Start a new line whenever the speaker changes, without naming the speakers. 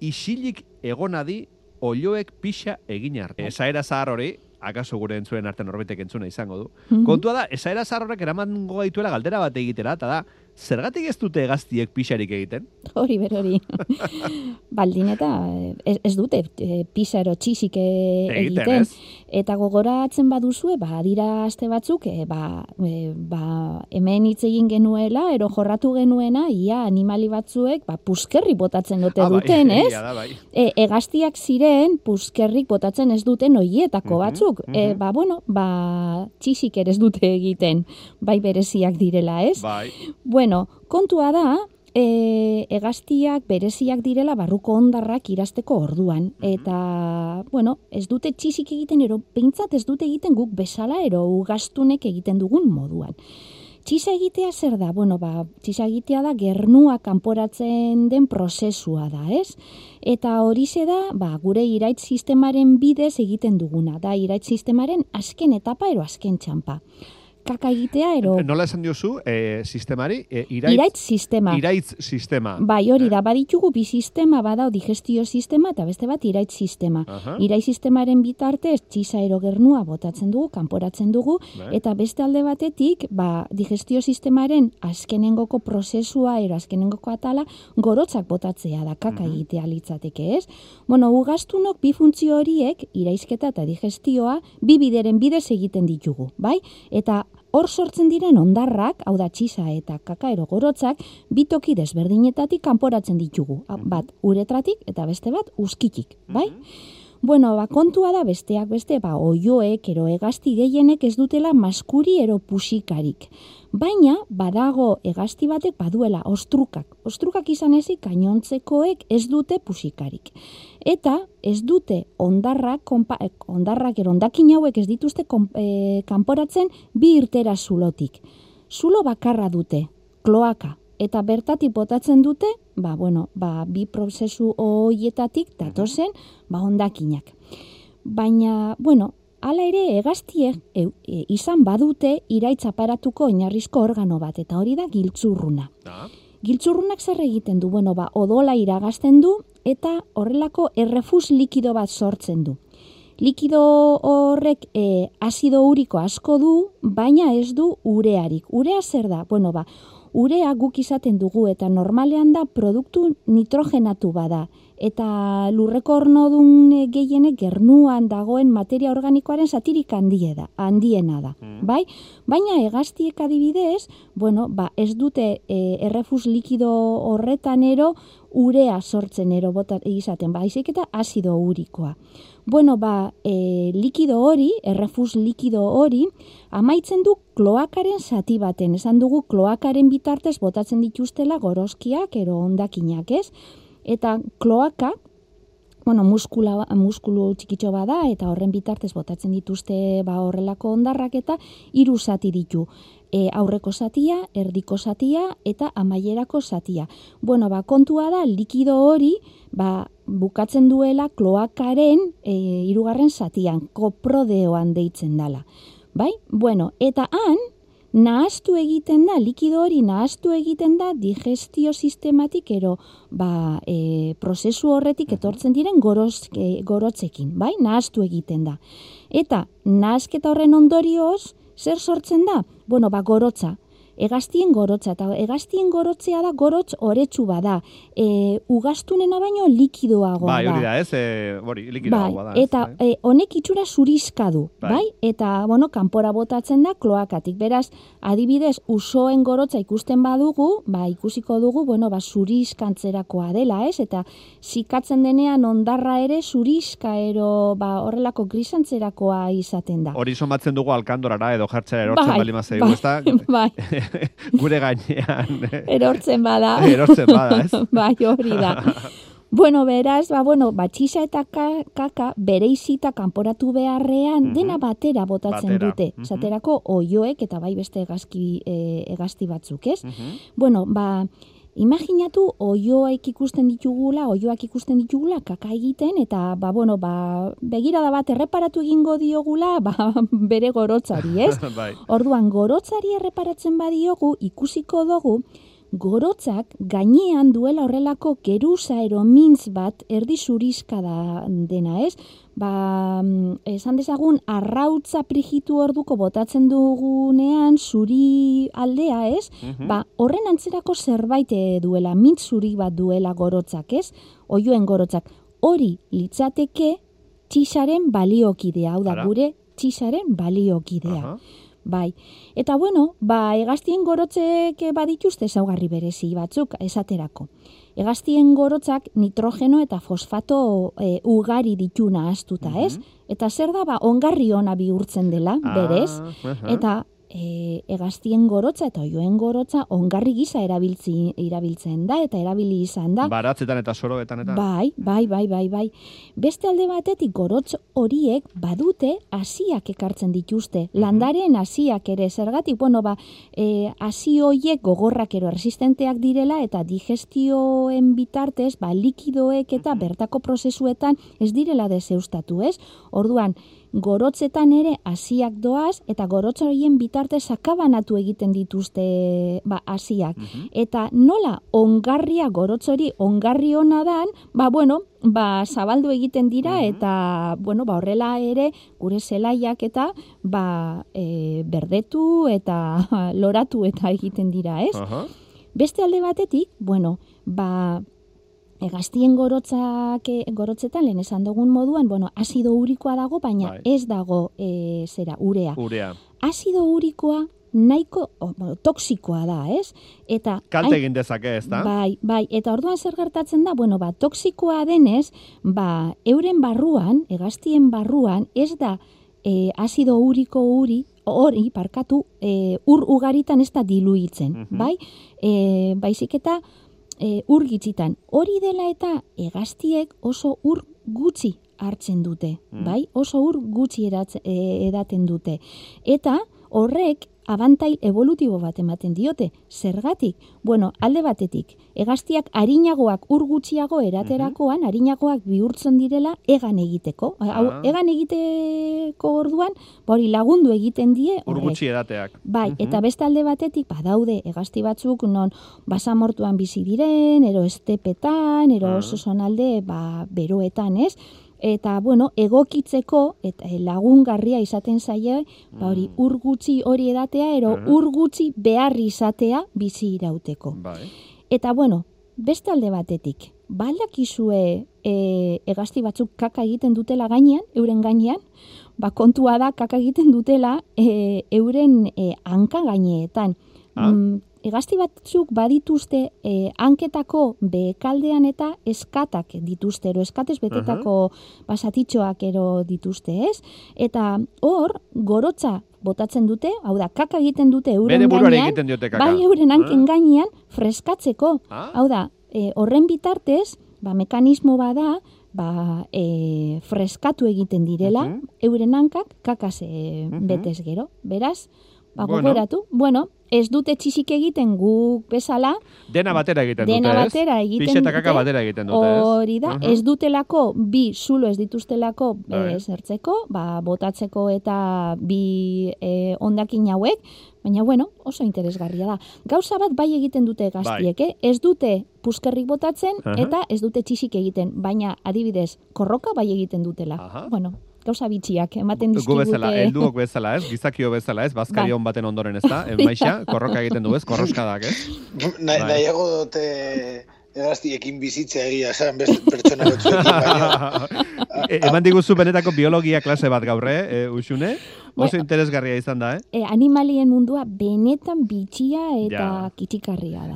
isilik egonadi olioek pixa egin arte. Esaera zahar hori, akaso gure entzuen arte norbetek entzuna izango du.
Mhm.
Kontua da, esaera zahar horrek eraman gaituela galdera bat egitera, eta da, zergatik ez dute gaztiek pixarik egiten?
Hori ber hori. Baldin eta eh, ez, ez dute e, pisaro txisik e,
Egiten,
egiten.
ez?
Eta gogoratzen baduzue, ba, dira aste batzuk, e, ba, e, ba, hemen hitz egin genuela, ero jorratu genuena, ia animali batzuek, ba, puskerri botatzen dute
Ah, bai,
duten, ez?
egia da, bai.
E, egaztiak ziren, puskerrik botatzen ez duten oietako
Mhm,
batzuk. E,
mhm.
ba, bueno, ba, txisik ere ez dute egiten, bai bereziak direla, ez?
Bai.
Bueno, kontua da, e, egaztiak bereziak direla barruko ondarrak irasteko orduan. Eta, bueno, ez dute txisik egiten, ero peintzat ez dute egiten guk bezala, ero ugastunek egiten dugun moduan. Txisa egitea zer da? Bueno, ba, txisa egitea da gernua kanporatzen den prozesua da, ez? Eta hori da, ba, gure iraitz sistemaren bidez egiten duguna. Da, iraitz sistemaren azken etapa ero azken txampa. Kaka egitea ero
Nola esan diozu, e, sistemari? E, iraitz,
iraitz sistema.
iraitz sistema.
Bai, hori da, baditugu bi sistema badao digestio sistema eta beste bat iraitz sistema.
Aha.
Iraitz sistemaren bitartez txisa erogernua botatzen dugu, kanporatzen dugu,
Bai.
eta beste alde batetik, ba, digestio sistemaren azkenengoko prozesua, ero azkenengoko atala, gorotzak botatzea da, kaka
Mhm.
egitea litzateke, ez? Bueno, ugaztunok bi funtzio horiek, iraizketa eta digestioa, bi bideren bidez egiten ditugu, bai? Eta hor sortzen diren ondarrak, hau da txisa eta kakaero gorotzak, bi toki desberdinetatik kanporatzen ditugu. Bat uretratik eta beste bat uskitik, bai? Bueno, ba, kontua da besteak beste, ba, oioek, ero egazti gehienek ez dutela maskuri ero pusikarik. Baina, badago egazti batek baduela ostrukak. Ostrukak izan ezik, gainontzekoek ez dute pusikarik. Eta ez dute ondarrak, konpa, eh, ondarrak ero ondakin hauek ez dituzte kon, eh, kanporatzen bi irtera zulotik. Zulo bakarra dute, kloaka. Eta bertatik botatzen dute, ba, bueno, ba, bi prozesu hoietatik datozen, ba, ondakinak. Baina, bueno, hala ere hegaztiek e, e, izan badute iraitz aparatuko oinarrizko organo bat, eta hori da giltzurruna.
Ah,
Giltzurrunak zer egiten du? Bueno, ba, odola iragazten du eta horrelako errefus likido bat sortzen du. Likido horrek e, azido uriko asko du, baina ez du urearik. Urea zer da? Bueno, ba, urea guk izaten dugu eta normalean da produktu nitrogenatu bada. Eta lurreko ornodun e, gehienek gernuan dagoen materia organikoaren satirik handie da, handiena da.
Mm.
Bai? Baina hegaztiek adibidez, bueno, ba, ez dute e, errefus likido horretan ero urea sortzen ero bota izaten, baizik eta azido urikoa. Bueno, ba, e, likido hori, errefus likido hori, amaitzen du kloakaren zati baten. Esan dugu kloakaren bitartez botatzen dituztela gorozkiak ero ondakinak, ez? Eta kloaka, bueno, muskula, muskulu txikitxo bada eta horren bitartez botatzen dituzte ba horrelako ondarrak eta hiru zati ditu. E, aurreko zatia, erdiko zatia eta amaierako zatia. Bueno, ba, kontua da, likido hori, ba, bukatzen duela kloakaren e, irugarren zatian, koprodeoan deitzen dala. Bai? Bueno, eta han, nahaztu egiten da, likido hori nahaztu egiten da digestio sistematik ero ba, e, prozesu horretik etortzen diren goroz, e, gorotzekin, bai? Nahaztu egiten da. Eta nahazketa horren ondorioz, zer sortzen da? Bueno, ba, gorotza. Egaztien gorotza, eta egaztien gorotzea da gorotz oretsu bada. E, ugaztunena baino likidoagoa
bai,
da.
hori da, ez? E, hori, likido
Bai,
da. ez?
eta
Bai.
e, honek itxura zurizka du,
Bai.
bai. Eta, bueno, kanpora botatzen da kloakatik. Beraz, adibidez, usoen gorotza ikusten badugu, ba, ikusiko dugu, bueno, ba, zurizkantzerakoa dela, ez? Eta zikatzen denean ondarra ere zurizka ero, ba, horrelako grisantzerakoa izaten da.
Hori somatzen dugu alkandorara edo jartzera erortzen
Bai,
bali mazaigu,
bai,
ezta?
bai,
Gure gainean. eh,
erortzen bada.
Erortzen bada, ez?
bai, hori da. Bueno, beraz, ba, bueno, batxisa eta ka- kaka bere izita kanporatu beharrean
Mhm.
dena batera botatzen
Batera,
dute.
mhm.
Esaterako oioek eta bai beste egazki, e, egazti batzuk, ez?
Mhm.
Bueno, ba, imaginatu oioak ikusten ditugula, oioak ikusten ditugula kaka egiten, eta, ba, bueno, ba, begirada bat erreparatu egingo diogula, ba, bere gorotzari, ez?
bai.
Orduan, gorotzari erreparatzen badiogu, ikusiko dugu, gorotzak gainean duela horrelako geruza ero mintz bat erdi zurizka da dena, ez? Ba, mm, esan dezagun, arrautza prigitu orduko botatzen dugunean zuri aldea, ez?
Mhm.
Ba, horren antzerako zerbait eh, duela, mintz zuri bat duela gorotzak, ez? Oioen gorotzak. Hori litzateke txisaren baliokidea, hau da,
Ara.
gure txisaren baliokidea.
Aha.
Bai. Eta bueno, ba, egaztien gorotzek badituzte ezaugarri berezi batzuk esaterako. Egaztien gorotzak nitrogeno eta fosfato e, ugari dituna astuta, ez? Eta zer da, ba, ongarri ona bihurtzen dela, berez?
Ah, aha.
Eta e, egaztien gorotza eta oioen gorotza ongarri gisa erabiltzi, erabiltzen da eta erabili izan da.
Baratzetan eta soroetan eta...
Bai, bai, bai, bai, bai. Beste alde batetik gorotz horiek badute hasiak ekartzen dituzte. Landaren hasiak ere zergatik, bueno, ba, e, hasi horiek gogorrak ero resistenteak direla eta digestioen bitartez, ba, likidoek eta bertako prozesuetan ez direla deseustatu, ez? Orduan, gorotzetan ere hasiak doaz eta gorotz horien bitartez sakabanatu egiten dituzte ba hasiak. Eta nola ongarria gorotz hori ongarri ona dan, ba bueno, ba zabaldu egiten dira eta bueno, ba horrela ere gure zelaiak eta ba e, berdetu eta loratu eta egiten dira, ez?
Aha.
Beste alde batetik, bueno, ba Egaztien gorotzak, eh, gorotzetan, lehen esan dugun moduan, bueno, azido urikoa dago, baina
Bai.
ez dago e, zera, urea.
Urea.
Azido urikoa nahiko o, bueno, toksikoa da, ez? Eta
Kalte egin dezake, ez da?
Bai, bai, eta orduan zer gertatzen da, bueno, ba, toksikoa denez, ba, euren barruan, egaztien barruan, ez da e, azido uriko uri, hori, parkatu, e, ur ugaritan ez da diluitzen,
Mhm.
bai? E, baizik eta e, ur gitzitan. Hori dela eta egaztiek oso ur gutxi hartzen dute,
Mm.
bai? Oso ur gutxi eratze, e, edaten dute. Eta horrek abantail evolutibo bat ematen diote. Zergatik? Bueno, alde batetik, egaztiak harinagoak ur gutxiago eraterakoan, harinagoak bihurtzen direla egan egiteko. Hau,
Ah.
egan egiteko orduan, ba hori lagundu egiten die
Ur gutxi edateak.
Bai,
Mhm.
eta beste alde batetik badaude egazti batzuk non basamortuan bizi diren, ero estepetan, ero
Ah.
oso zonalde ba, beroetan, ez? Eta, bueno, egokitzeko eta eh, lagungarria izaten zaie, ba hori
Mm.
ur gutxi hori edatea, ero
Ah.
ur gutxi behar izatea bizi irauteko.
Bai.
Eta, bueno, beste alde batetik, balakizue e, egazti batzuk kaka egiten dutela gainean, euren gainean, ba kontua da kaka egiten dutela e, euren e, hanka gaineetan.
Ah.
Mm, egazti batzuk badituzte e, hanketako bekaldean eta eskatak dituzte, ero eskatez betetako basatitxoak ero dituzte, ez? Eta hor, gorotza botatzen dute, hau da, kaka egiten dute euren gainean,
diote kaka.
bai euren hanken gainean freskatzeko.
Ah.
Hau da, e, horren bitartez, ba, mekanismo bada, ba, e, freskatu egiten direla,
Mhm.
euren hankak kakaz e,
Mhm.
betez gero. Beraz, ba,
Bueno.
gogoratu, bueno, ez dute txisik egiten guk bezala,
Dena batera egiten
dena
dute, ez?
batera egiten
Pixe eta kaka
dute,
batera egiten dute, ez?
Hori da,
Aha.
ez dutelako bi zulo ez dituztelako
Bai.
e, zertzeko, ba, botatzeko eta bi e, ondakin hauek, baina bueno, oso interesgarria da. Gauza bat bai egiten dute gaztiek, eh? ez dute puskerrik botatzen
Aha.
eta ez dute txisik egiten, baina adibidez, korroka bai egiten dutela.
Aha.
Bueno, gauza bitxiak ematen
Gu
dizkigute.
bezala, helduok bezala, ez? Gizakio bezala, ez? Bazkari
Bai.
on baten ondoren, ez da? Maixa, korroka egiten du, ez? Korroskadak, ez?
Na,
Bai.
Nahiago dute egaztiekin bizitzea egia esan beste pertsona batzuekin,
E, eman diguzu benetako biologia klase bat gaur, eh, e, Uxune? Oso
Bai.
interesgarria izan da, eh?
E, animalien mundua benetan bitxia eta
Ja.
kitikarria da.